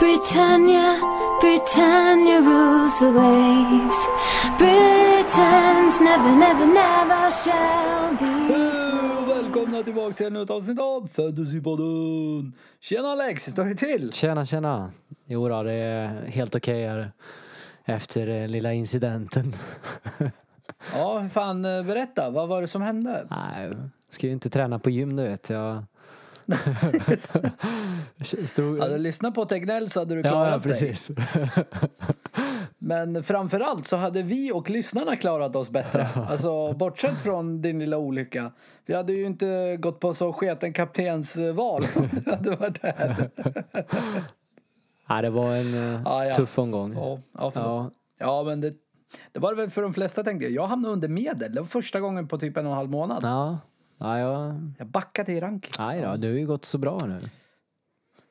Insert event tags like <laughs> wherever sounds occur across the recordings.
Britannia, Britannia rules the waves. Britons never, never, never shall be Hej och välkomna tillbaka till ännu ett avsnitt av Fantasypodden! Tjena Alex, står det till? Tjena, tjena. Jo då, det är helt okej här efter eh, lilla incidenten. Ja, fan eh, berätta, vad var det som hände? Nej, jag ska ju inte träna på gym du vet. Jag... Stod... <laughs> Hade du lyssnat på Tegnell så hade du Ja, klarat ja, dig. precis. <laughs> Men framförallt så hade vi och lyssnarna klarat oss bättre. <laughs> Alltså bortsett från din lilla olycka. Vi hade ju inte gått på så sketen kaptensval om du hade varit där. Nej, det var en eh, Ja, ja. tuff omgång. Ja, ja. Ja, ja men det, det var det väl för de flesta tänkte jag. Jag hamnade under medel. Det var första gången på typ en och en halv månad. ja. Ja, ja. Jag backade i rank. Nej då, du har ju gått så bra nu.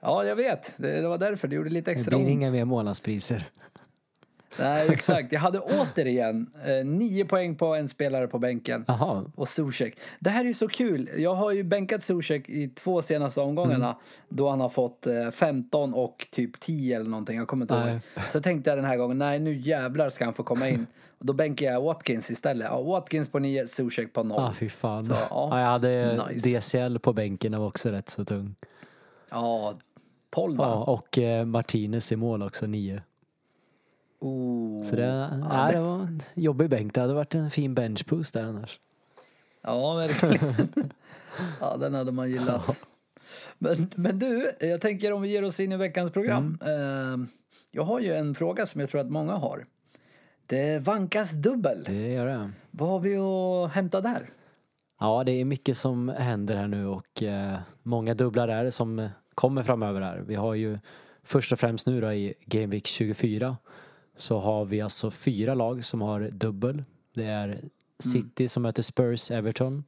Ja, jag vet. Det, det var därför det gjorde lite Det extra blir ont. inga mer månadspriser. Nej, exakt. Jag hade återigen eh, nio poäng på en spelare på bänken. Jaha, Och Zuzek. Det här är ju så kul. Jag har ju bänkat Zuzek i två senaste omgångarna. Mm. Då han har fått eh, 15 och typ 10 eller någonting. Jag kommer inte Nej. ihåg. Så tänkte jag den här gången, nej nu jävlar ska han få komma in. Och då bänkar jag Watkins istället. Ja, Watkins på 9, Zuzek på 0. ah, fy fan. Så, ja. ja, jag hade Nice. DCL på bänken, det var också rätt så tung. Ja, 12 va? Ja, och eh, Martinez i mål också, nio. Oh. Så det, nej, det var en jobbig bänk. Det hade varit en fin benchboost där annars. Ja, verkligen. ja, den hade man gillat. Men, men du, jag tänker om vi ger oss in i veckans program. Mm. Eh, jag har ju en fråga som jag tror att många har. Det vankas dubbel. Det gör det. Vad har vi att hämta där? Ja, det är mycket som händer här nu och eh, många dubblar är som kommer framöver här. Vi har ju först och främst nu då i Game Week 24 så har vi alltså fyra lag som har dubbel. Det är City som möter Spurs, Everton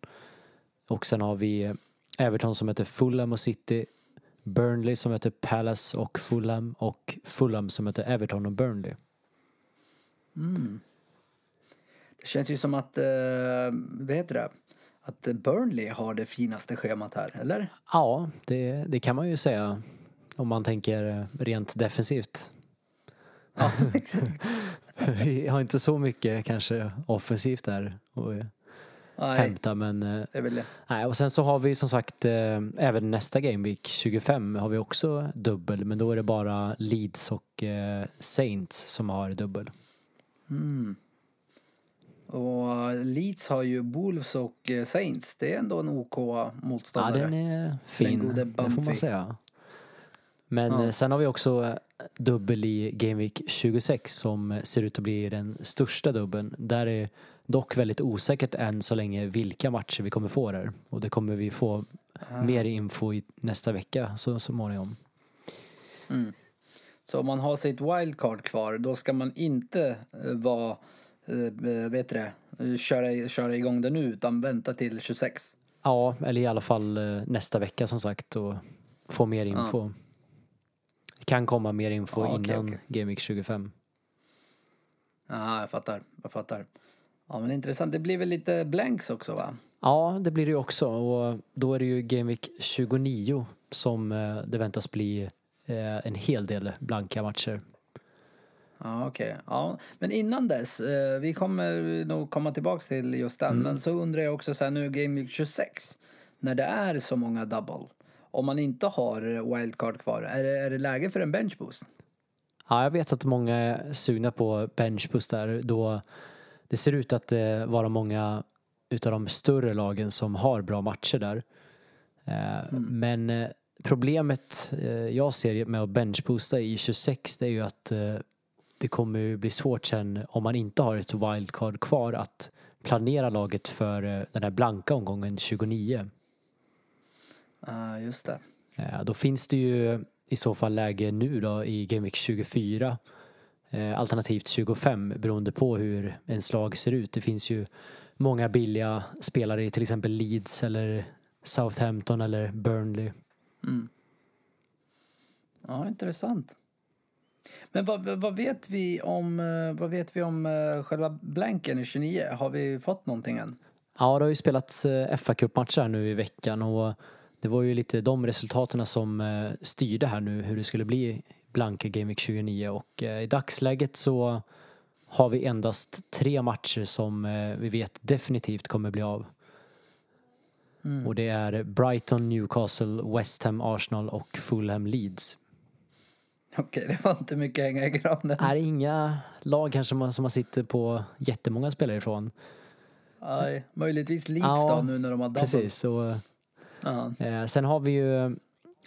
och sen har vi Everton som möter Fulham och City Burnley som möter Palace och Fulham och Fulham som möter Everton och Burnley. Det känns ju som att, eh, vad heter det? Att Burnley har det finaste schemat här, eller? Ja, det, det kan man ju säga om man tänker eh, rent defensivt. Ja, <laughs> exakt. Vi har inte så mycket kanske offensivt där att Nej, hämta men eh, det väl det. nej och sen så har vi som sagt eh, även nästa Game Week 25 har vi också dubbel men då är det bara Leeds och eh, Saints som har dubbel. Och Leeds har ju Wolves och eh, Saints. Det är ändå en OK Ja motståndare. den är fin, gode det får man säga. Men Ja. eh, sen har vi också eh, dubbel i Game Week 26 som eh, ser ut att bli den största dubbeln. Där är dock väldigt osäkert än så länge vilka matcher vi kommer få där. Och det kommer vi få Ah. mer info i nästa vecka så småningom. Så om man har sitt wildcard kvar, då ska man inte eh, vara, eh, vet du det, eh, köra, köra igång det nu, utan vänta till 26. Ja, eller i alla fall eh, nästa vecka som sagt och få mer info. Det kan komma mer info Ja, okej, innan okej. Game Week 25. Ja, jag fattar, jag fattar. Ja, men intressant. Det blir väl lite blanks också, va? Ja, det blir det ju också och då är det ju Game Week 29 som eh, det väntas bli eh, en hel del blanka matcher. Ja, okej. Ja, men innan dess, eh, vi kommer nog komma tillbaks till just den, men så undrar jag också så här nu Game Week 26, när det är så många double, om man inte har wildcard kvar, är det, är det läge för en bench boost? Ja, jag vet att många är sugna på benchboost där då det ser ut att eh, vara många utav de större lagen som har bra matcher där. Eh, Men eh, problemet jag ser med att benchboosta i 26 det är ju att det kommer ju bli svårt sen om man inte har ett wildcard kvar att planera laget för den här blanka omgången 29. Ja, just det. Eh, Då finns det ju i så fall läge nu då i Game Week 24 eh, alternativt 25 beroende på hur ens lag ser ut. Det finns ju många billiga spelare i till exempel Leeds eller Southampton eller Burnley. Ja, intressant. Men vad, vad- vet vi om, vad vet vi om eh, själva blanken i 29? Har vi fått någonting än? Ja, det har ju spelats fa Cup-matcher här nu i veckan och det var ju lite de resultaten som eh, styrde här nu hur det skulle bli blanka Game Week 29 och eh, i dagsläget så har vi endast tre matcher som eh, vi vet definitivt kommer bli av. Mm. Och det är Brighton, Newcastle, West Ham, Arsenal och Fulham, Leeds. Okej, det var inte mycket att hänga i granen. Är inga lag här som man, som man sitter på jättemånga spelare ifrån. Nej, möjligtvis Leeds Ja, då nu när de har double. Precis. Och, Eh, sen har vi ju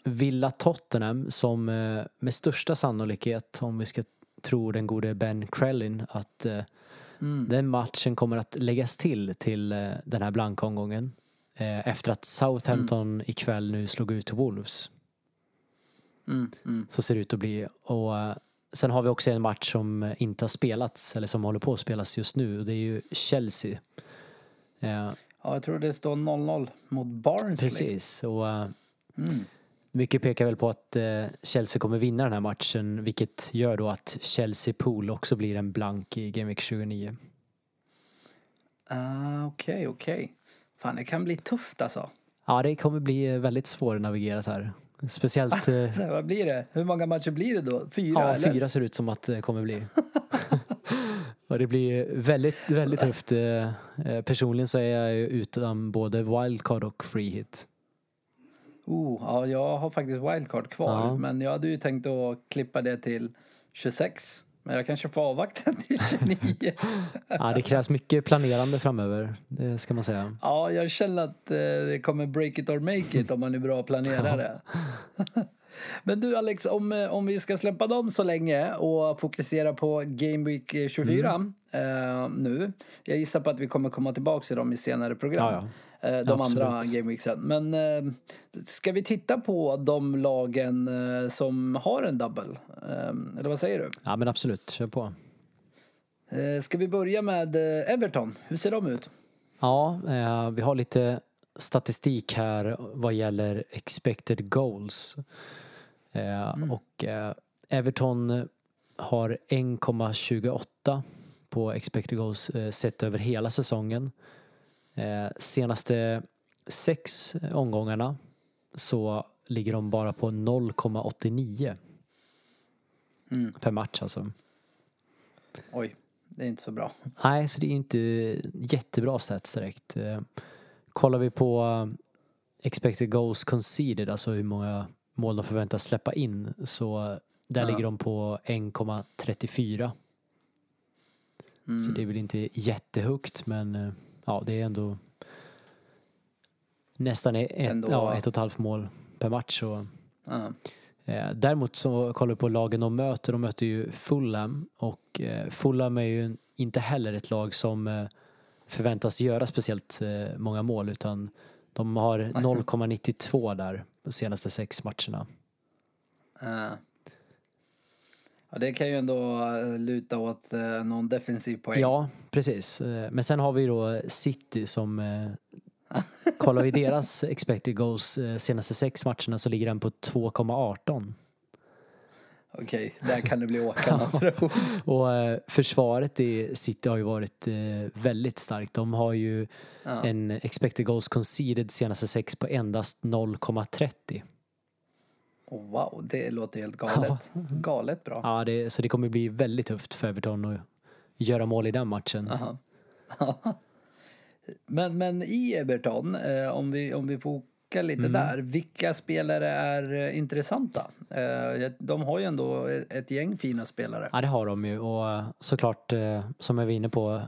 Villa Tottenham som eh, med största sannolikhet, om vi ska tro den gode Ben Krellin, att eh, Mm. den matchen kommer att läggas till till den här blanka omgången. Efter att Southampton ikväll nu slog ut Wolves. Mm. Mm. Så ser det ut att bli. Och sen har vi också en match som inte har spelats, eller som håller på att spelas just nu. Och det är ju Chelsea. Ja, jag tror det står 0-0 mot Barnsley. precis. Och eh, Mm. mycket pekar väl på att eh, Chelsea kommer vinna den här matchen. Vilket gör då att Chelsea Pool också blir en blank i Game Week 29. Ah, Okej, okej. Fan, det kan bli tufft alltså. Ja, det kommer bli eh, väldigt svårnavigerat här. Speciellt... <laughs> Vad blir det? Hur många matcher blir det då? Fyra? Ja, eller? fyra ser det ut som att det kommer bli. <laughs> och det blir väldigt, väldigt tufft. Eh, eh, Personligen så är jag ju utan både wildcard och free hit. Oh, ja, jag har faktiskt wildcard kvar. Ja. Men jag hade ju tänkt att klippa det till 26. Men jag kanske får avvakta <laughs> till 29. <laughs> Ja, det krävs mycket planerande framöver, det ska man säga. ja, jag känner att eh, det kommer break it or make it om man är bra planerare. <laughs> Men du Alex, om, eh, om vi ska släppa dem så länge och fokusera på Game Week eh, 24 Mm. eh, nu. Jag gissar på att vi kommer komma tillbaka till dem i senare program. Ja, eh, De Absolut. andra Game Weeksen. Men eh, ska vi titta på de lagen eh, som har en double? Eh, eller vad säger du? Ja, men absolut, kör på. Eh, ska vi börja med eh, Everton? Hur ser de ut? Ja, eh, vi har lite statistik här vad gäller expected goals. Eh, Och eh, Everton har 1,28 på expected goals eh, sett över hela säsongen. Senaste sex omgångarna så ligger de bara på 0,89 Mm. per match alltså. Oj, det är inte så bra. Nej, så det är inte jättebra stats direkt. Kollar vi på expected goals conceded, alltså hur många mål de förväntas släppa in, så där Ja. ligger de på 1,34. Mm. Så det är väl inte jättehögt, men eh, ja, det är ändå nästan ett, Ändå- ja, ett och ett halvt mål per match. Så. Ja. Eh, däremot så kollar vi på lagen de möter. De möter ju Fulham och eh, Fulham är ju inte heller ett lag som förväntas göra speciellt många mål utan de har 0,92 där de senaste sex matcherna. Ja. Ja, det kan ju ändå eh, luta åt eh, någon defensiv poäng. Ja, precis. Men sen har vi då City som kollar vi deras <laughs> expected goals senaste sex matcherna så ligger den på 2,18. Okej, där kan det bli åka. <laughs> Och eh, försvaret i City har ju varit eh, väldigt starkt. De har ju Ja. en expected goals conceded senaste sex på endast 0,30. Oh, wow, det låter helt galet. Galet bra. Ja, det, så det kommer bli väldigt tufft för Everton att göra mål i den matchen. <laughs> Men, men i Everton, eh, om, vi, om vi fokar lite Mm. där, vilka spelare är eh, intressanta? Eh, de har ju ändå ett, ett gäng fina spelare. Ja, det har de ju och eh, såklart som jag var inne på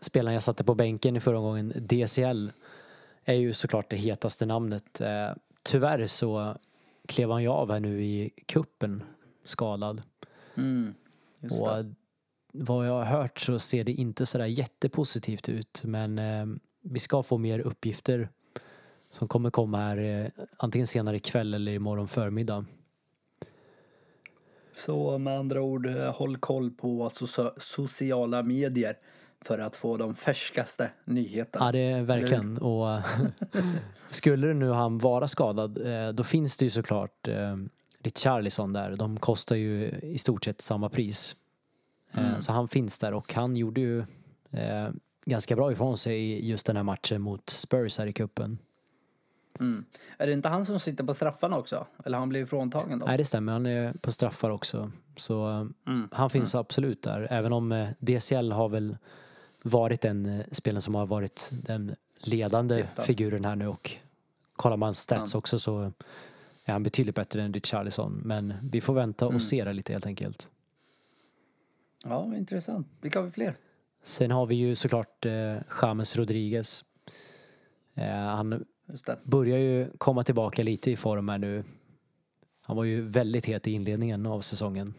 spelaren jag satte på bänken i förra gången, DCL, är ju såklart det hetaste namnet. Tyvärr så klev han ju av här nu i kuppen skadad. Mm. Och vad jag har hört så ser det inte sådär jättepositivt ut men eh, vi ska få mer uppgifter som kommer komma här eh, antingen senare ikväll eller imorgon förmiddag. Så med andra ord, eh, håll koll på socia- sociala medier för att få de färskaste nyheterna. Ja det är verkligen och eh, <laughs> skulle det nu han vara skadad då finns det ju såklart Richarlison där. De kostar ju i stort sett samma pris. Mm. Så han finns där och han gjorde ju ganska bra ifrån sig i just den här matchen mot Spurs här i cupen. Mm. Är det inte han som sitter på straffarna också? Eller har han blivit fråntagen då? Nej, det stämmer. Han är på straffar också. Så eh, Mm. han finns absolut där. Även om eh, DCL har väl varit den eh, spelaren som har varit den ledande Hetast. figuren här nu och kollar man stats också så är han betydligt bättre än Richarlison. Men vi får vänta Mm. och se det lite helt enkelt. Ja, intressant. Vilka har vi fler? Sen har vi ju såklart eh, James Rodriguez. Eh, han Just det. börjar ju komma tillbaka lite i form här nu. Han var ju väldigt het i inledningen av säsongen.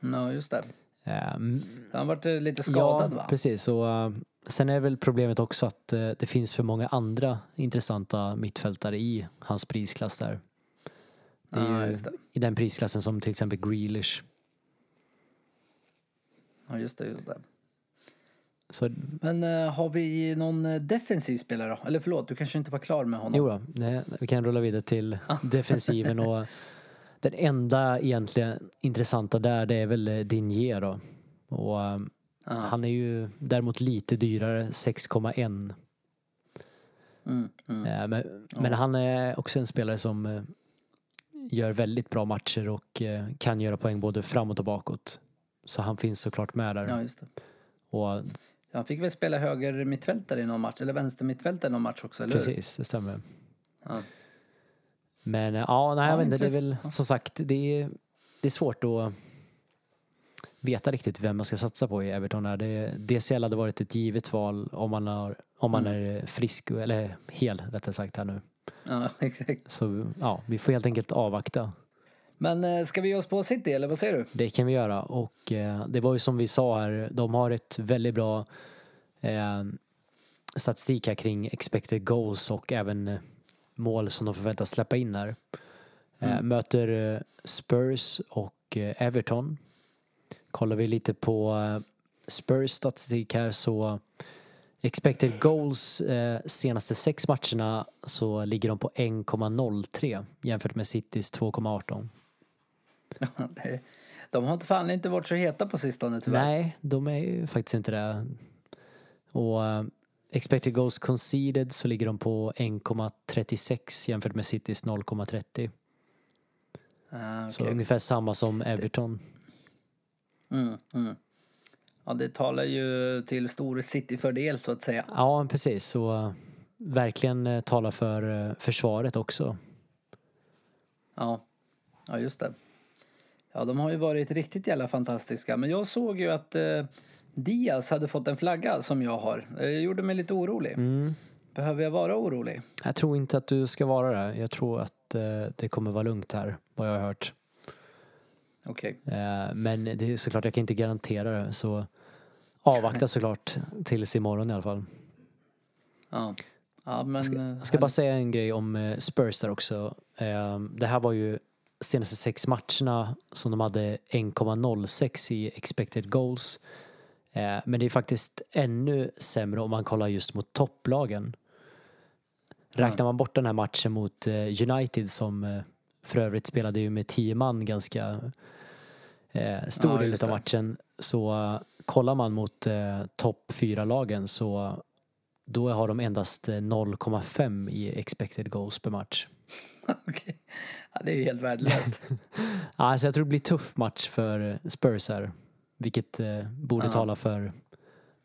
Ja, just det. Eh, m- Han varit eh, lite skadad ja, va? precis. Och, eh, sen är väl problemet också att eh, det finns för många andra intressanta mittfältare i hans prisklass där. Det är Ja, ju det. i den prisklassen som till exempel Grealish. Ja, just det. Just det. Så, Men eh, har vi någon eh, defensiv spelare då? Eller förlåt, du kanske inte var klar med honom? jo då, nej, vi kan rulla vidare till defensiven och <laughs> den enda egentligen intressanta där det är väl eh, Dinier då. Och eh, Ja. han är ju däremot lite dyrare, 6,1 Mm, mm. Eh, Men, men han är också en spelare som eh, gör väldigt bra matcher och kan göra poäng både framåt och bakåt. Så han finns såklart med där. Ja. Och Han fick väl spela höger mittfältare i någon match, eller vänster mittfältare i någon match också, eller precis, det stämmer. Ja. Men ja, nej, Ja, inte, det är väl som sagt, det är, det är svårt att veta riktigt vem man ska satsa på i Everton. Här. Det, DCL hade varit ett givet val om man, har, om man Mm. är frisk, eller hel rättare sagt här nu. ja, <laughs> exakt. Så ja, vi får helt enkelt avvakta. Men eh, ska vi ge oss på City, eller vad säger du? Det kan vi göra och eh, det var ju som vi sa här, de har ett väldigt bra eh, statistik här kring expected goals och även mål som de förväntas släppa in här. Eh, Mm. Möter Spurs och Everton. Kollar vi lite på Spurs statistik här så expected goals eh, senaste sex matcherna så ligger de på 1,03 jämfört med Citys 2,18. <laughs> De har inte fan inte varit så heta på sistone tyvärr. Nej, de är ju faktiskt inte det. Och eh, expected goals conceded så ligger de på 1,36 jämfört med Citys 0,30. Ah, Så okej. ungefär samma som Everton. mm, mm. Ja, det talar ju till stor City-fördel så att säga. Ja, precis. Så eh, verkligen uh, talar för eh, försvaret också. Ja. ja, just det. Ja, de har ju varit riktigt jävla fantastiska. Men jag såg ju att eh, Diaz hade fått en flagga som jag har. Det gjorde mig lite orolig. Mm. Behöver jag vara orolig? Jag tror inte att du ska vara det. Jag tror att eh, det kommer vara lugnt här, vad jag har hört. Okej. Eh, men det är såklart, jag kan inte garantera det. Så avvakta <laughs> såklart tills imorgon i alla fall. Ja. Ja, men... Ska, eh, jag ska bara säga en grej om eh, Spurs där också. Eh, Det här var ju senaste sex matcherna som de hade 1,06 i expected goals. Eh, Men det är faktiskt ännu sämre om man kollar just mot topplagen. Räknar man bort den här matchen mot eh, United som eh, för övrigt spelade ju med 10 man ganska stor Ja, del av matchen. Så kollar man mot eh, topp 4-lagen så då har de endast eh, 0,5 i expected goals per match. <laughs> Okej. Ja, det är ju helt värdelöst. <laughs> Alltså jag tror det blir tuff match för eh, Spurs här. Vilket eh, borde Ja. tala för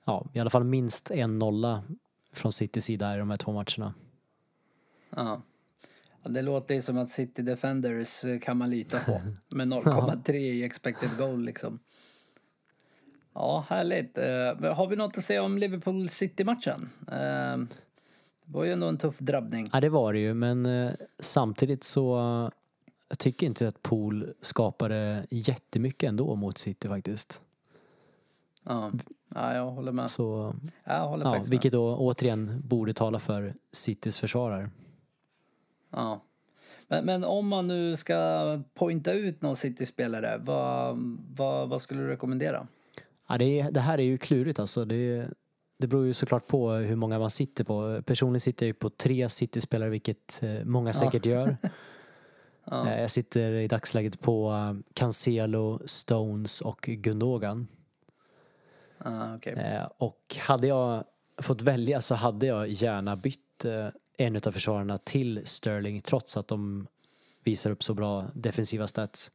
ja, i alla fall minst en nolla från Citys sida i de här två matcherna. Ja. Ja, det låter ju som att City Defenders eh, kan man lita på. <laughs> Med 0,3 i expected goal liksom. Ja, härligt. Eh, har vi något att säga om Liverpool City-matchen? Eh, det var ju ändå en tuff drabbning. Ja det var det ju men eh, samtidigt så eh, jag tycker inte att Pool skapade jättemycket ändå mot City faktiskt. Ja, ja jag håller med. Så, Jag håller ja, faktiskt vilket då återigen borde tala för Citys försvarare. Ja. Men, men om man nu ska pointa ut någon City-spelare, vad, vad, vad skulle du rekommendera? Ja, det, är, det här är ju klurigt alltså. Det, det beror ju såklart på hur många man sitter på. Personligen sitter jag ju på tre City-spelare, vilket eh, många säkert gör. <laughs> Ja. Eh, Jag sitter i dagsläget på eh, Cancelo, Stones och Gundogan. Ah. Eh, Och hade jag fått välja så hade jag gärna bytt en av försvararna till Sterling trots att de visar upp så bra defensiva stats.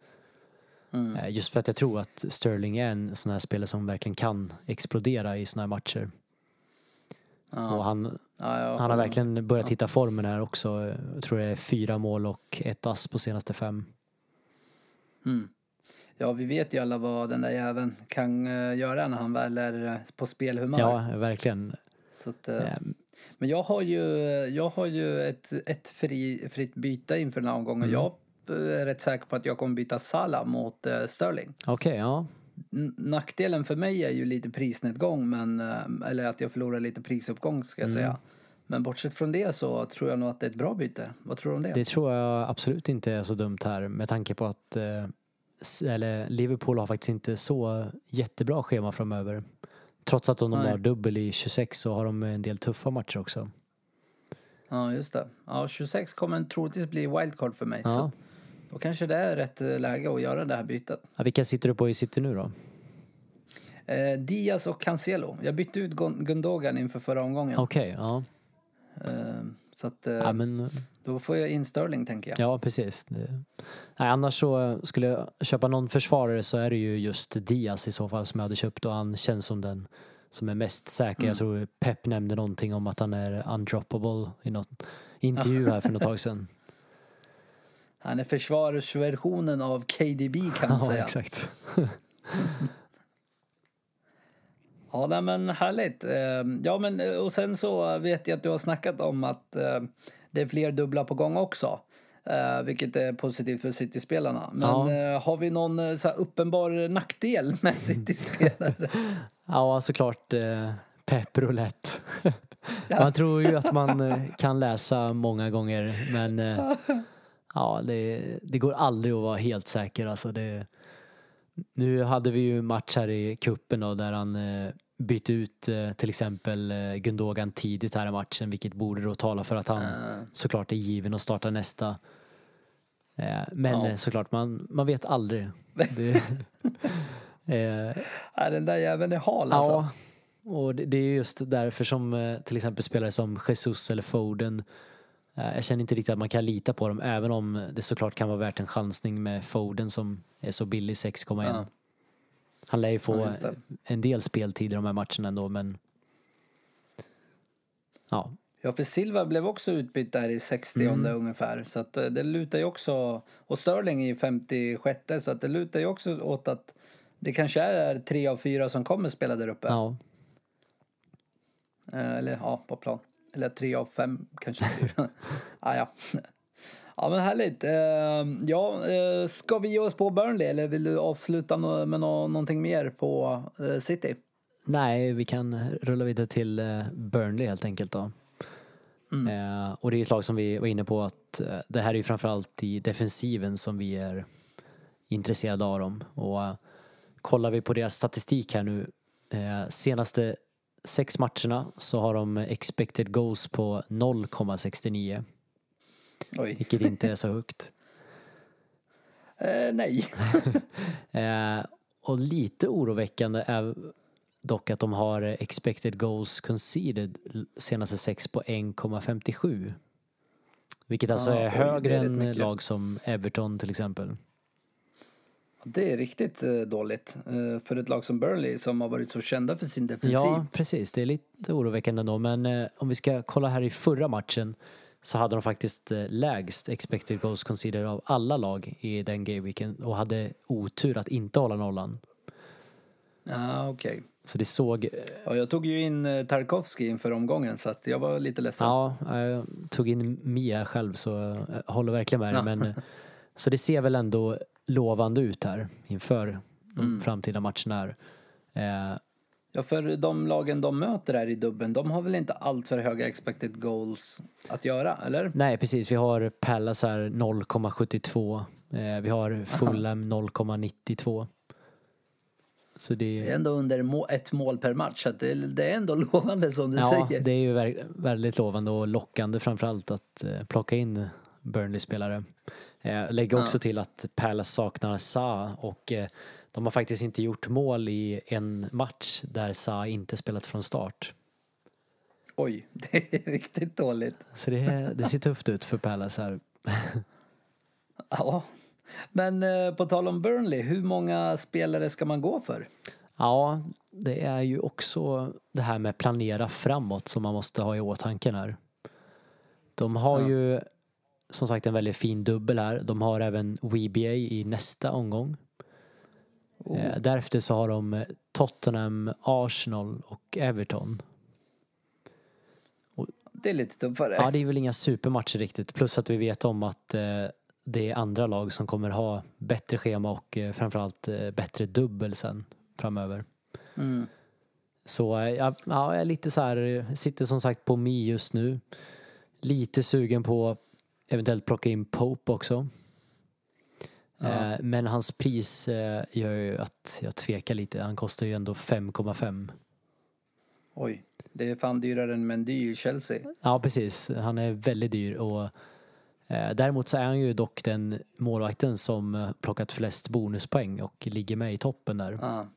Mm. Just för att jag tror att Sterling är en sån här spelare som verkligen kan explodera i såna här matcher. Ja. Och han, Ja, jag han har verkligen börjat hitta formen här också. Jag tror det är fyra mål och ett ass på senaste fem. Mm. Ja, vi vet ju alla vad den där jäveln kan eh, göra när han väl är eh, på spelhumör. Ja, verkligen. Så att, eh, Eh, Men jag har ju, jag har ju ett, ett fri, fritt byte inför den här omgången. Mm. Jag är rätt säker på att jag kommer byta Salah mot Sterling. Okej, ja. Nackdelen för mig är ju lite prisnedgång, men, eh, eller att jag förlorar lite prisuppgång ska Mm. jag säga. Men bortsett från det så tror jag nog att det är ett bra byte. Vad tror du om det? Det tror jag absolut inte är så dumt här med tanke på att eh, eller Liverpool har faktiskt inte så jättebra schema framöver. Trots att de Nej. har dubbel i 26 så har de en del tuffa matcher också. Ja, just det. Ja, 26 kommer troligtvis bli wildcard för mig. Ja. Så då kanske det är rätt eh, läge att göra det här bytet. Ja, vilka sitter du på i City nu då? Eh, Diaz och Cancelo. Jag bytte ut Gundogan inför förra omgången. Okej, ja. Eh, så att, eh, Ja, men, då får jag in Sterling tänker jag. ja, precis. Det, nej, annars så skulle jag köpa någon försvarare så är det ju just Diaz i så fall som jag hade köpt och han känns som den som är mest säker. Jag tror Pep nämnde någonting om att han är undroppable i något intervju här för något tag sedan. <laughs> Han är försvarsversionen av KDB kan man Ja, säga. exakt. <laughs> Ja, nej, men härligt. Eh, Ja, men eh, och sen så vet jag att du har snackat om att eh, det är fler dubbla på gång också. Eh, vilket är positivt för City-spelarna. Men Ja. har vi någon så uppenbar nackdel med City-spelare? <laughs> Ja, såklart eh, Pep Roulette. <laughs> Man tror ju att man kan läsa många gånger men ja, det, det går aldrig att vara helt säker. Alltså det, nu hade vi ju match här i kuppen då, där han eh, bytte ut eh, till exempel eh, Gundogan tidigt här i matchen vilket borde då tala för att han Eh, såklart är given att starta nästa. Eh, men Ja. eh, såklart, man, man vet aldrig. Det, <laughs> eh, ja, den där jäveln är hal alltså. Ja, och det, det är just därför som till exempel spelare som Jesus eller Foden jag känner inte riktigt att man kan lita på dem även om det såklart kan vara värt en chansning med Foden som är så billig 6,1. Ja. Han lär ju Ja, få det. en del speltid i de här matcherna ändå men ja, Ja, för Silva blev också utbytt där i 60 Mm. ungefär. Så att eh, det lutar ju också... Och Sterling i 56 så att det lutar ju också åt att det kanske är tre av fyra som kommer spela där uppe. ja. Eh, Eller ja, på plan. Eller tre av fem kanske. <laughs> ah, ja. ja, men härligt. Eh, Ja, eh, ska vi ge oss på Burnley eller vill du avsluta med nå- någonting mer på eh, City? Nej, vi kan rulla vidare till Burnley helt enkelt då. Eh, och det är ett lag som vi var inne på att det här är ju framförallt i defensiven som vi är intresserade av dem. Och kollar vi på deras statistik här nu, senaste sex matcherna så har de expected goals på 0,69, Oj. vilket inte är så högt. <laughs> Eh, nej. <laughs> Eh, och lite oroväckande är dock att de har expected goals conceded senaste sex på 1,57. Vilket alltså Ja, är högre än mycket. lag som Everton till exempel. Det är riktigt eh, dåligt eh, för ett lag som Burnley som har varit så kända för sin defensiv. Ja, precis. Det är lite oroväckande ändå. Men eh, om vi ska kolla här i förra matchen så hade de faktiskt lägst expected goals conceded av alla lag i den gameweeken och hade otur att inte hålla nollan. Ja, okej. Så det såg Ja, jag tog ju in Tarkovsky inför omgången så att jag var lite ledsen. Ja, jag tog in Mia själv så jag håller verkligen med dig. Ja. Men, så det ser väl ändå lovande ut här inför de Mm. framtida matcherna här. Eh, Ja, för de lagen de möter här i dubben, de har väl inte allt för höga expected goals att göra, eller? nej, precis. Vi har Pallas här 0,72. Eh, vi har Fulham 0,92. Så det, Det är ändå under ett mål per match, så det, det är ändå <laughs> lovande som du ja, säger. det är ju väldigt lovande och lockande framförallt att eh, plocka in Burnley-spelare. Eh, lägger också till att Palace saknar Sa och eh, de har faktiskt inte gjort mål i en match där Sa inte spelat från start. Oj, <laughs> det är riktigt dåligt. Så det, det ser tufft ut för Palace här. <laughs> Ja. Men eh, på tal om Burnley, hur många spelare ska man gå för? Ja, det är ju också det här med planera framåt som man måste ha i åtanke här. De har Ja. ju som sagt en väldigt fin dubbel här. De har även WBA i nästa omgång. Oh. Eh, därefter så har de eh, Tottenham, Arsenal och Everton. Det är lite tuffare. Ja, det är väl inga supermatcher riktigt. Plus att vi vet om att eh, det är andra lag som kommer ha bättre schema och eh, framförallt eh, bättre dubbel sen framöver. Mm. Så eh, ja, ja, jag är lite så här, sitter som sagt på Mi just nu. Lite sugen på eventuellt plocka in Pope också. Ja. Eh, men hans pris eh, gör ju att jag tvekar lite. Han kostar ju ändå 5,5. Oj, det är fan dyrare än Mendy i Chelsea. Ja, precis. Han är väldigt dyr och eh, däremot så är han ju dock den målvakten som plockat flest bonuspoäng och ligger med i toppen där. Ja.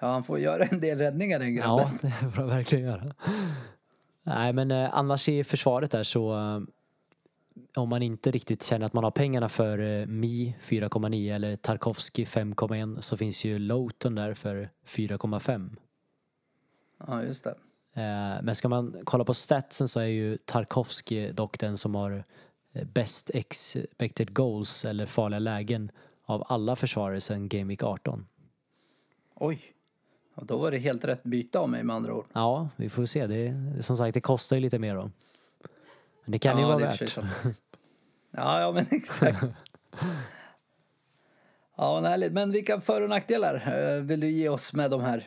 Ja, han får göra en del räddningar den grabben. Ja, det får han verkligen göra. Nej, men eh, annars i försvaret där så om man inte riktigt känner att man har pengarna för eh, Mi 4,9 eller Tarkovsky 5,1 så finns ju Lowton där för 4,5. Ja, just det. Eh, Men ska man kolla på statsen så är ju Tarkovsky dock den som har eh, bäst expected goals eller farliga lägen av alla försvarare sedan Game Week 18. Oj. Ja, då var det helt rätt byte av mig med andra ord. Ja, vi får se. Det, som sagt, det kostar ju lite mer då. Men det kan ju ja, vara är och för värt. <laughs> Ja, ja, men exakt. <laughs> Ja, men härligt. Men vilka för och nackdelar eh, vill du ge oss med de här?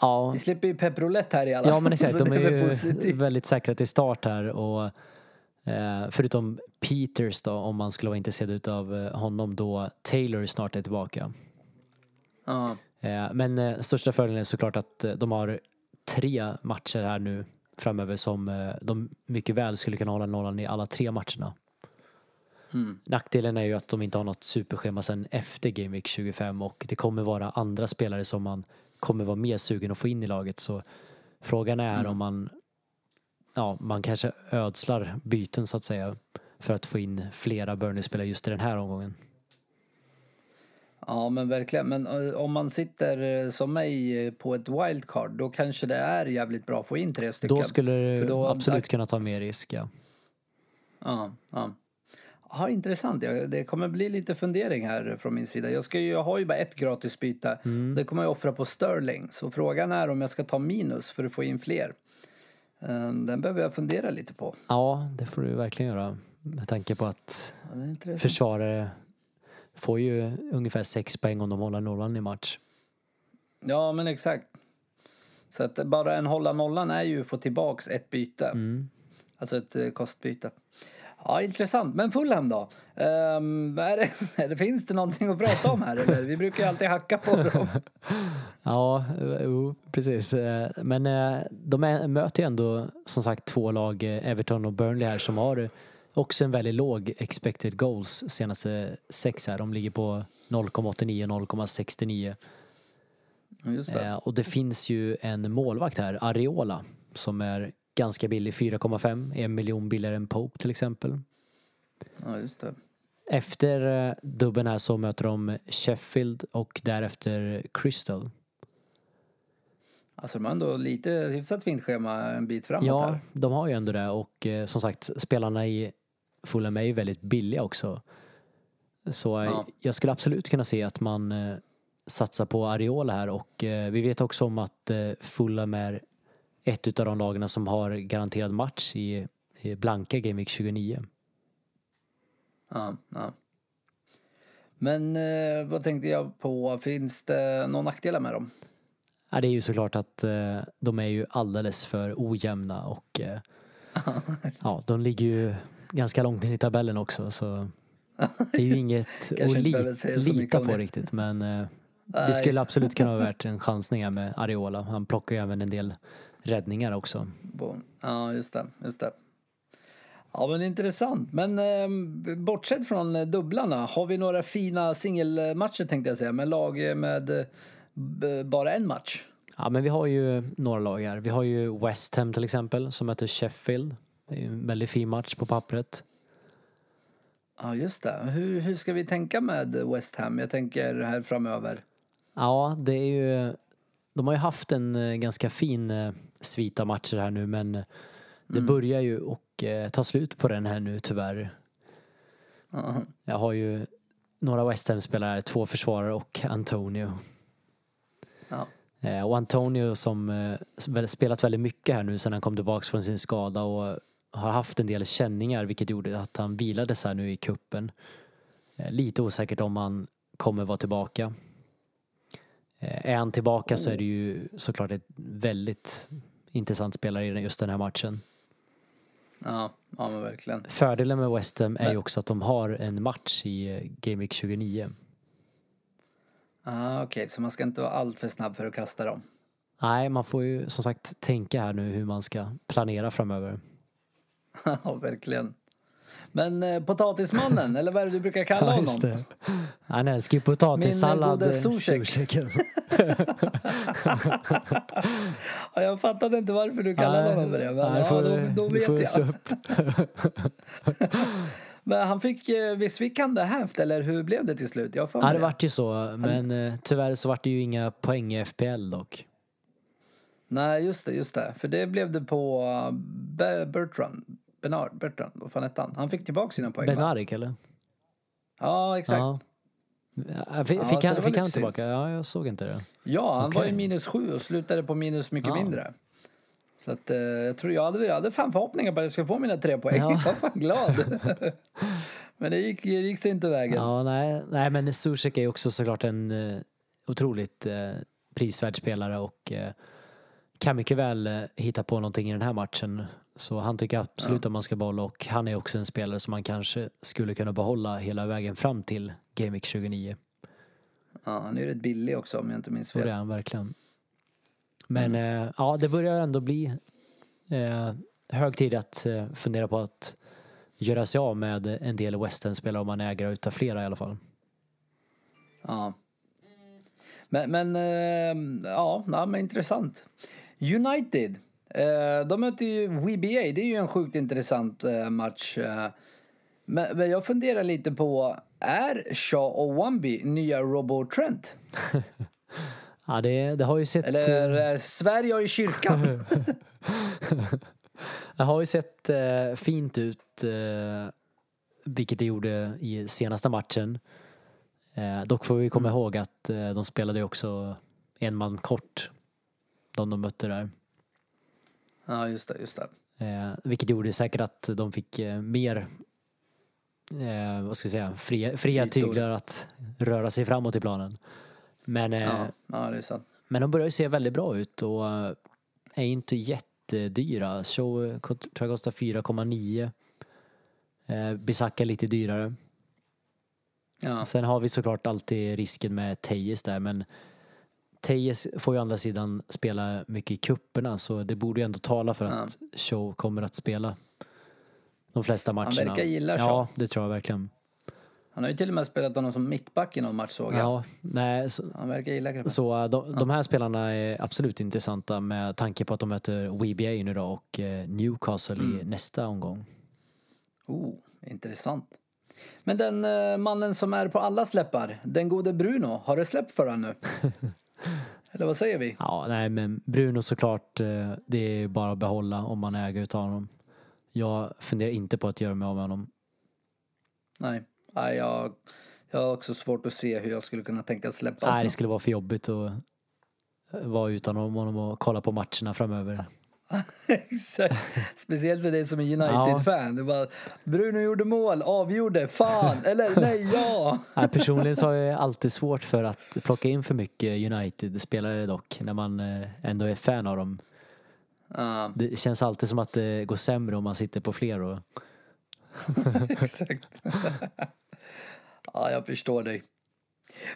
Ja, Vi slipper ju Pep Roulette här i alla ja men <laughs> exakt. De är väl ju positivt. väldigt säkra till start här och eh, förutom Peters då, om man skulle vara intresserad av honom då Taylor snart är tillbaka. Ja, Eh, Men eh, största fördelen är såklart att eh, de har tre matcher här nu framöver som eh, de mycket väl skulle kunna hålla nollan i alla tre matcherna. mm. Nackdelen är ju att de inte har något superschema sen efter Game Week 25 och det kommer vara andra spelare som man kommer vara mer sugen att få in i laget så frågan är Mm. om man ja, man kanske ödslar byten så att säga för att få in flera Burnley-spelare just i den här omgången. Ja, men verkligen. Men eh, om man sitter eh, som mig eh, på ett wildcard då kanske det är jävligt bra att få in tre stycken. Då skulle du då- absolut kunna ta mer risk. Ja. Ja, ja. Ja, intressant. Det kommer bli lite fundering här från min sida. Jag, ska ju, jag har ju bara ett gratis byte. Mm. Det kommer jag offra på Sterling. Så frågan är om jag ska ta minus för att få in fler. Eh, Den behöver jag fundera lite på. ja, det får du verkligen göra med tanke på att Ja, försvarare får ju ungefär sex poäng om de håller nollan i match. Ja, men exakt. Så att bara en hålla nollan är ju att få tillbaks ett byte. Mm. Alltså ett eh, kostbyte. Ja, intressant. Men Fulham då? Är <laughs> det, finns det någonting att prata om här eller? Vi brukar ju alltid hacka på dem. <laughs> Ja, eh, jo, precis. Eh, Men de möter ju ändå som sagt två lag, Everton och Burnley här, som har också en väldigt låg expected goals senaste sex här. De ligger på 0,89 och 0,69. Just det. Eh, Och det finns ju en målvakt här, Areola, som är ganska billig, 4,5, en miljon billigare än Pope till exempel. Ja, just det. Efter eh, dubben här så möter de Sheffield och därefter Crystal. Alltså de har ändå lite hyfsat fint schema en bit framåt Ja, här. de har ju ändå det och eh, som sagt spelarna i Fulham är ju väldigt billiga också. Så eh, Ja. jag skulle absolut kunna se att man eh, satsar på Areola här och eh, vi vet också om att eh, Fulham är ett utav de lagarna som har garanterad match i, i blanka Game Week 29. Ja, ja. Men eh, vad tänkte jag på? Finns det några nackdelar med dem? Ja, det är ju såklart att eh, de är ju alldeles för ojämna och eh, <laughs> ja, de ligger ju ganska långt in i tabellen också så det är ju inget <laughs> att li- lita på det. riktigt men eh, det skulle absolut kunna vara <laughs> värt en chansning här med Areola. Han plockar ju även en del räddningar också. Ja, just det. Just det. Ja, men intressant. Men eh, bortsett från dubblarna, har vi några fina singelmatcher tänkte jag säga, med lag med eh, bara en match? Ja, men vi har ju några lag här. Vi har ju West Ham till exempel som möter Sheffield. Det är ju en väldigt fin match på pappret. Ja, just det. Hur, hur ska vi tänka med West Ham? Jag tänker här framöver. Ja, det är ju... De har ju haft en eh, ganska fin eh, svit av matcher här nu men det börjar ju och eh, ta slut på den här nu tyvärr. Ja. Jag har ju några West Ham-spelare, två försvarare och Antonio. Ja. Och Antonio som spelat väldigt mycket här nu sedan han kom tillbaka från sin skada och har haft en del känningar vilket gjorde att han vilades här nu i kuppen. Eh, lite osäkert om han kommer vara tillbaka. Eh, är han tillbaka så är det ju såklart ett väldigt intressant spelare i just den här matchen. Ja, ja men verkligen. Fördelen med West Ham är ju också att de har en match i eh, Game Week 29. Ah, Okej, så man ska inte vara allt för snabb för att kasta dem. Nej, man får ju som sagt tänka här nu hur man ska planera framöver. <laughs> Ja, verkligen. Men eh, potatismannen, eller vad är det du brukar kalla <laughs> Ja, just honom? det. Han älskar ju potatissallad. Min gode eh, Zuzek. Zuzeken. <laughs> Ja, jag fattade inte varför du kallade Nej, honom för det, men nej, ja, får då, då vet jag. Men han fick, eh, visst fick han det hävt, eller hur blev det till slut? Jag Ja, det vart ju så. Men eh, tyvärr så vart det ju inga poäng i FPL dock. Nej, just det, just det. För det blev det på Be- Bertrand. Bernard, Bertrand, vad fan hette han? Han fick tillbaka sina poäng va? Benarik eller? Ja, exakt. Ja, Ja. Ja, Fick, Ja, han, var fick han synd. tillbaka? Ja, jag såg inte det. han var Okej. i minus sju och slutade på minus mycket Ja. mindre. Så att, eh, jag tror jag hade, jag hade fan förhoppningar på att jag skulle få mina tre poäng. Ja. Jag var fan glad. <laughs> Men det gick, det gick sig inte vägen. Ja, nej, nej men Zuzek är ju också såklart en eh, otroligt eh, prisvärd spelare och eh, kan mycket väl hitta på någonting i den här matchen. Så han tycker absolut att man ska behålla och han är också en spelare som man kanske skulle kunna behålla hela vägen fram till Game Week 29. Ja, han är ju rätt billig också om jag inte minns Så det fel. är han verkligen. Men Mm. eh, ja, det börjar ändå bli eh, hög tid att eh, fundera på att göra sig av med en del West Ham-spelare om man ägare utav flera i alla fall. Ja. Men, men eh, ja, ja, men intressant. United, de möter ju WBA. Det är ju en sjukt intressant eh, match. Eh, men, jag funderar lite på, är Shaw och Wamby nya Robo Trent? <laughs> Ja, det, det har ju sett... Eller eh, eh, Sverige i kyrkan? <laughs> <laughs> Det har ju sett eh, fint ut, eh, vilket det gjorde i senaste matchen. Eh, dock får vi komma Mm. ihåg att eh, de spelade ju också en man kort, de de mötte där. Ja, just det, just det. Eh, vilket gjorde säkert att de fick eh, mer, eh, vad ska vi säga, fria, fria tyglar att röra sig framåt i planen. Men, eh, Ja, ja, det är sant. men de börjar ju se väldigt bra ut och eh, är inte jättedyra. Show tror jag kostar 4,9. Eh, Bisaka lite dyrare. Ja, Sen har vi såklart alltid risken med Tejes där men Tejes får ju å andra sidan spela mycket i kupperna så det borde ju ändå tala för att Show kommer att spela de flesta matcherna. verkar gilla Ja, Shaw. det tror jag verkligen. han har ju till och med spelat honom som mittback i någon match såg jag. Ja, nej, så, Han verkar gilla grabben. Så eh, de, de här spelarna är absolut intressanta med tanke på att de möter WBA nu då och eh, Newcastle Mm. i nästa omgång. Oh, intressant. Men den eh, mannen som är på alla släppar, den gode Bruno, har det släppt för honom nu? <laughs> Eller vad säger vi? Ja, nej men Bruno såklart, eh, det är bara att behålla om man äger utav honom. Jag funderar inte på att göra mig av med honom. Nej, Nej jag, jag har också svårt att se hur jag skulle kunna tänka släppa Nej, honom. det skulle vara för jobbigt att vara utan honom och kolla på matcherna framöver. <laughs> Exakt. Speciellt för dig som är United-fan. Det var Bruno gjorde mål, avgjorde, fan, <laughs> eller nej, ja. <laughs> Nej, personligen så har jag alltid svårt för att plocka in för mycket United-spelare dock, när man eh, ändå är fan av dem. Ja, Det känns alltid som att det går sämre om man sitter på fler och exakt. ja, jag förstår dig.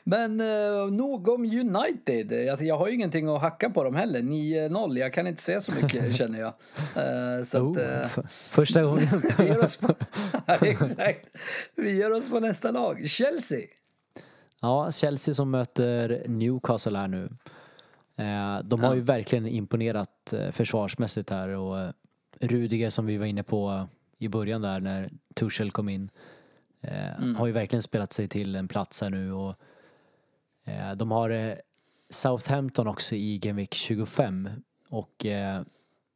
Men eh, nog om United. Jag, jag har ju ingenting att hacka på dem heller. 9-0, jag kan inte säga så mycket <laughs> känner jag. Eh, så Oh, att, eh, första gången. <laughs> vi, ger oss på, <laughs> exakt. vi ger oss på nästa lag. Chelsea. ja, Chelsea som möter Newcastle här nu. Eh, de har ju verkligen imponerat eh, försvarsmässigt här och eh, Rudiger som vi var inne på i början där när Tuchel kom in Mm. har ju verkligen spelat sig till en plats här nu och de har eh, Southampton också i Game Week 25 och eh,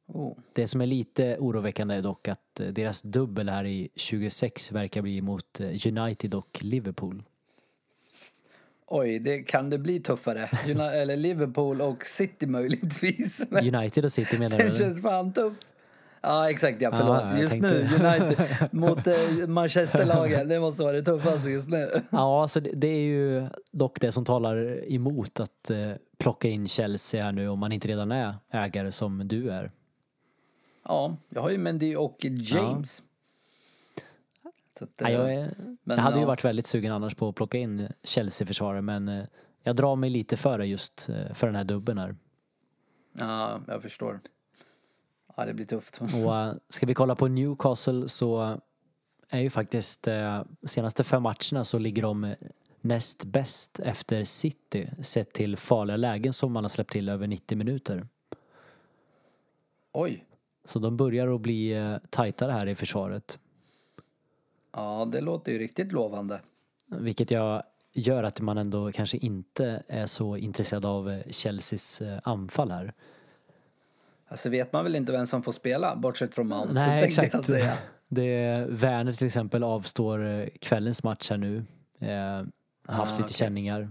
Oh. det som är lite oroväckande är dock att eh, deras dubbel här i 26 verkar bli mot eh, United och Liverpool. Oj, det kan det bli tuffare. Uni- <laughs> eller Liverpool och City möjligtvis. Men United och City menar du? det känns fan tufft. Ja, exakt ja, Ja, förlåt. jag just tänkte- nu, United <laughs> mot eh, Manchesterlagen. Det måste vara det tuffaste just nu. Ja, alltså det, det är ju dock det som talar emot att eh, plocka in Chelsea här nu om man inte redan är ägare som du är. Ja, jag har ju Mendy och James. Så att, Ja, eh, jag, är, men jag hade ju ja. varit väldigt sugen annars på att plocka in Chelsea-försvarare men eh, jag drar mig lite för det just eh, för den här dubben här. Ja, jag förstår. Ja, det blir tufft. Och eh, ska vi kolla på Newcastle så är ju faktiskt eh, senaste fem matcherna så ligger de eh, näst bäst efter City sett till farliga lägen som man har släppt till över 90 minuter. Oj. Så de börjar att bli tajtare här i försvaret. Ja, det låter ju riktigt lovande. Vilket jag gör att man ändå kanske inte är så intresserad av Chelseas anfall här. Alltså vet man väl inte vem som får spela, bortsett från Mount. Nej, exakt. Jag säga. <laughs> Det är, Werner till exempel avstår eh, kvällens match här nu. Eh, haft Ah, lite okej. känningar.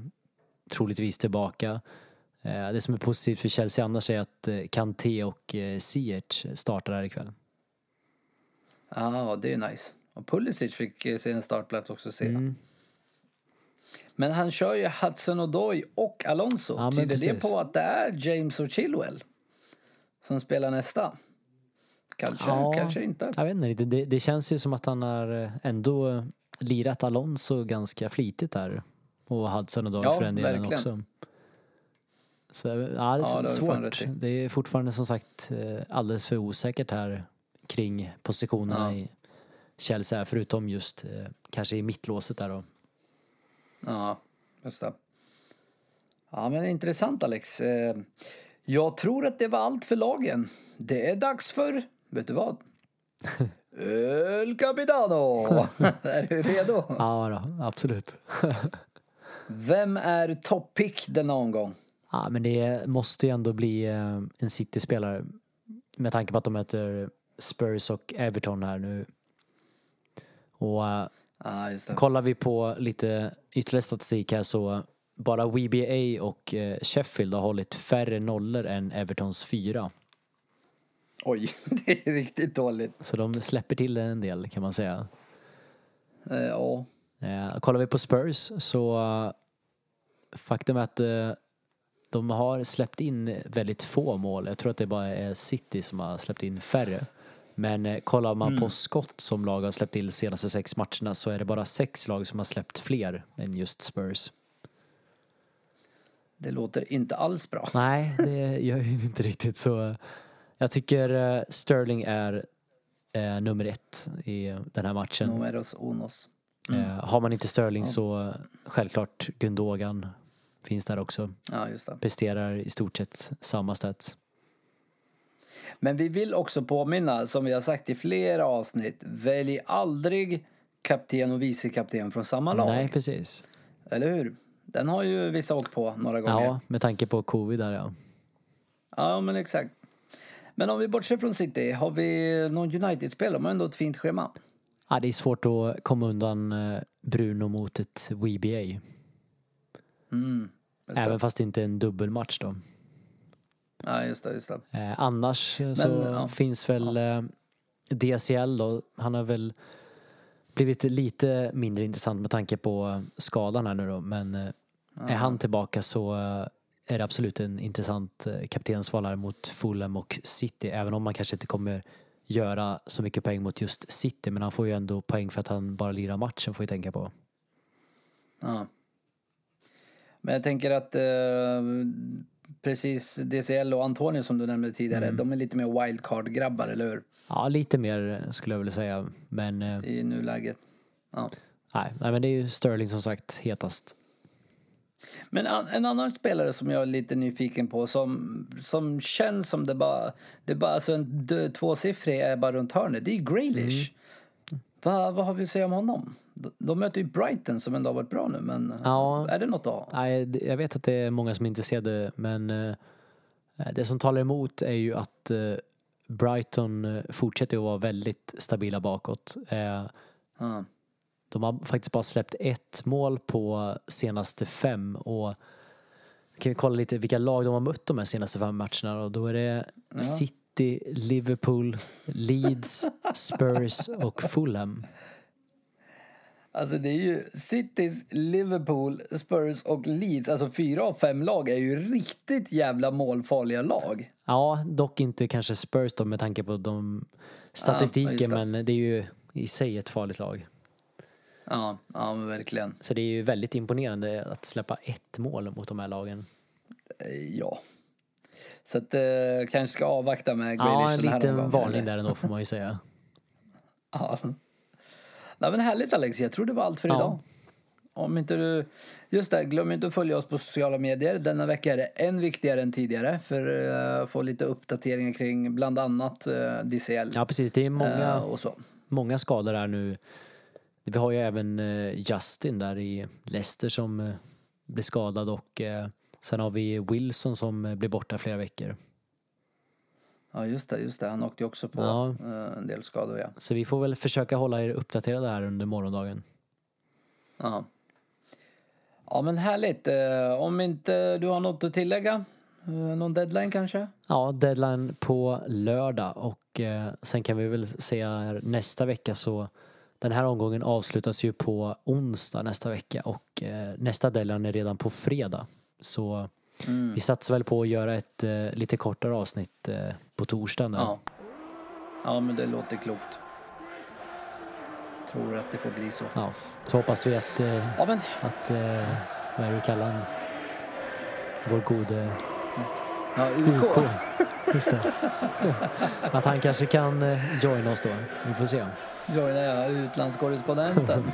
Troligtvis tillbaka. Eh, det som är positivt för Chelsea annars är att eh, Kanté och eh, Ziyech startar här ikväll. Ja, det är ju nice. Och Pulisic fick eh, sin startplats också se. Mm. Men han kör ju Hudson Odoi och Alonso. Ja, Tyder det på att det är James och Chilwell som spelar nästa? Kanske, Ja. kanske inte. Jag vet inte. Det, det känns ju som att han har eh, ändå eh, lirat Alonso ganska flitigt där. Och Hudson och Ja, för den delen verkligen. också. Så ja, det är det fan svårt. Det är fortfarande som sagt eh, alldeles för osäkert här kring positionerna Ja. i Chelsea förutom just eh, kanske i mittlåset där då. Ja, just det. Ja, men intressant Alex. Jag tror att det var allt för lagen. Det är dags för, vet du vad? <laughs> El Capitano! <laughs> är du redo? Ja, då, absolut. <laughs> Vem är toppick denna omgång? Ja, men det måste ju ändå bli eh, en City-spelare med tanke på att de möter Spurs och Everton här nu. Och det. kollar vi på lite ytterligare statistik här så bara WBA och eh, Sheffield har hållit färre nollor än Evertons fyra. Oj, <laughs> det är riktigt dåligt. Så de släpper till en del kan man säga. Eh, Ja, Eh, kollar vi på Spurs så faktum är att de har släppt in väldigt få mål. Jag tror att det bara är City som har släppt in färre. Men kollar man på skott som lag har släppt till de senaste sex matcherna så är det bara sex lag som har släppt fler än just Spurs. Det låter inte alls bra. Nej, det gör ju <laughs> inte riktigt så. Jag tycker eh, Sterling är eh, nummer ett i den här matchen. Numeros unos. Eh, har man inte Sterling så eh, självklart Gundogan finns där också. Ja, just det. Presterar i stort sett samma stats. Men vi vill också påminna, som vi har sagt i flera avsnitt, välj aldrig kapten och vicekapten från samma lag. Nej, precis. Eller hur? Den har ju vissa åkt på några gånger. Ja, med tanke på covid där ja. Ja, men exakt. Men om vi bortser från City, har vi någon United-spelare? De har ändå ett fint schema. ja. Det är svårt att komma undan eh, Bruno mot ett WBA. Mm. Även fast det inte är en dubbelmatch då. Ja, just det, just det. Eh, annars eh, så ja. finns väl eh, DCL då. Han har väl blivit lite mindre intressant med tanke på eh, skadan här nu då. Men eh, är han tillbaka så eh, är det absolut en intressant kaptensval här mot Fulham och City. Även om man kanske inte kommer göra så mycket poäng mot just City. Men han får ju ändå poäng för att han bara lirar matchen får vi tänka på. Ja. Men jag tänker att eh, precis DCL och Antonio som du nämnde tidigare, Mm. de är lite mer wildcard-grabbar, eller hur? Ja, lite mer skulle jag vilja säga. Men eh, I nuläget. Ja. nej, nej, men det är ju Sterling som sagt hetast. Men en annan spelare som jag är lite nyfiken på som, som känns som det bara... Det bara alltså en tvåsiffrig är bara runt hörnet. Det är Graylish. Vad, vad har vi att säga om honom? De, möter ju Brighton som ändå har varit bra nu men Ja. är det något att ha? Nej, jag vet att det är många som är intresserade men eh, det som talar emot är ju att eh, Brighton eh, fortsätter att vara väldigt stabila bakåt. Eh, Ja. De har faktiskt bara släppt ett mål på senaste fem och kan vi kolla lite vilka lag de har mött de här senaste fem matcherna och då är det City, Liverpool, Leeds, Spurs och Fulham. Alltså det är ju Citys, Liverpool, Spurs och Leeds. Alltså fyra av fem lag är ju riktigt jävla målfarliga lag. Ja, dock inte kanske Spurs då med tanke på de statistiken det. men det är ju i sig ett farligt lag. Ja, ja men verkligen. Så det är ju väldigt imponerande att släppa ett mål mot de här lagen. Eh, Ja. Så att eh, kanske ska avvakta med Grealish Ja, en den här liten varning där ändå får man ju säga. <laughs> Ja. Nej, men härligt Alex, jag tror det var allt för Ja. idag. Om inte du... Just det, glöm inte att följa oss på sociala medier. Denna vecka är det än viktigare än tidigare för eh, att få lite uppdateringar kring bland annat uh, DCL Ja, precis. Det är många, eh, och så. många skador här nu. Vi har ju även eh, Justin där i Leicester som eh, blir skadad och eh, sen har vi Wilson som eh, blir borta flera veckor. Ja, just det, just det. Han åkte ju också på Ja. eh, en del skador, ja. Så vi får väl försöka hålla er uppdaterade här under morgondagen. Ja, ja men härligt. Eh, om inte du har något att tillägga? Någon deadline kanske? Ja, deadline på lördag och sen kan vi väl säga nästa vecka så den här omgången avslutas ju på onsdag nästa vecka och nästa deadline är redan på fredag. Så Mm. vi satsar väl på att göra ett eh, lite kortare avsnitt eh, på torsdagen. Ja. Ja, men det låter klokt. Tror att det får bli så. Ja, så hoppas vi att, eh, Ja, men att eh, vad är det vi kallar han? Vår gode ja, UK. UK. Just det. <laughs> Att han kanske kan eh, joina oss då. Vi får se. Joina jag utlandskorrespondenten.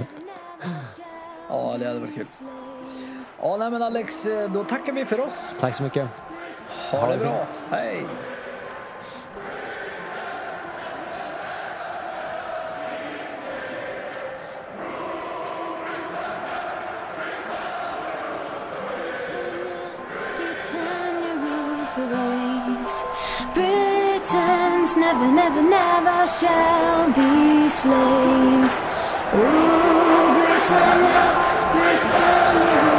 <laughs> ja, det hade varit kul. Ja, nej men Alex, eh, då tackar vi för oss. Tack så mycket. Ha, Ha det det bra. fint. Hej! Britannia rules the waves. Britons never, never, never shall be slaves. Oh, Britannia, Britannia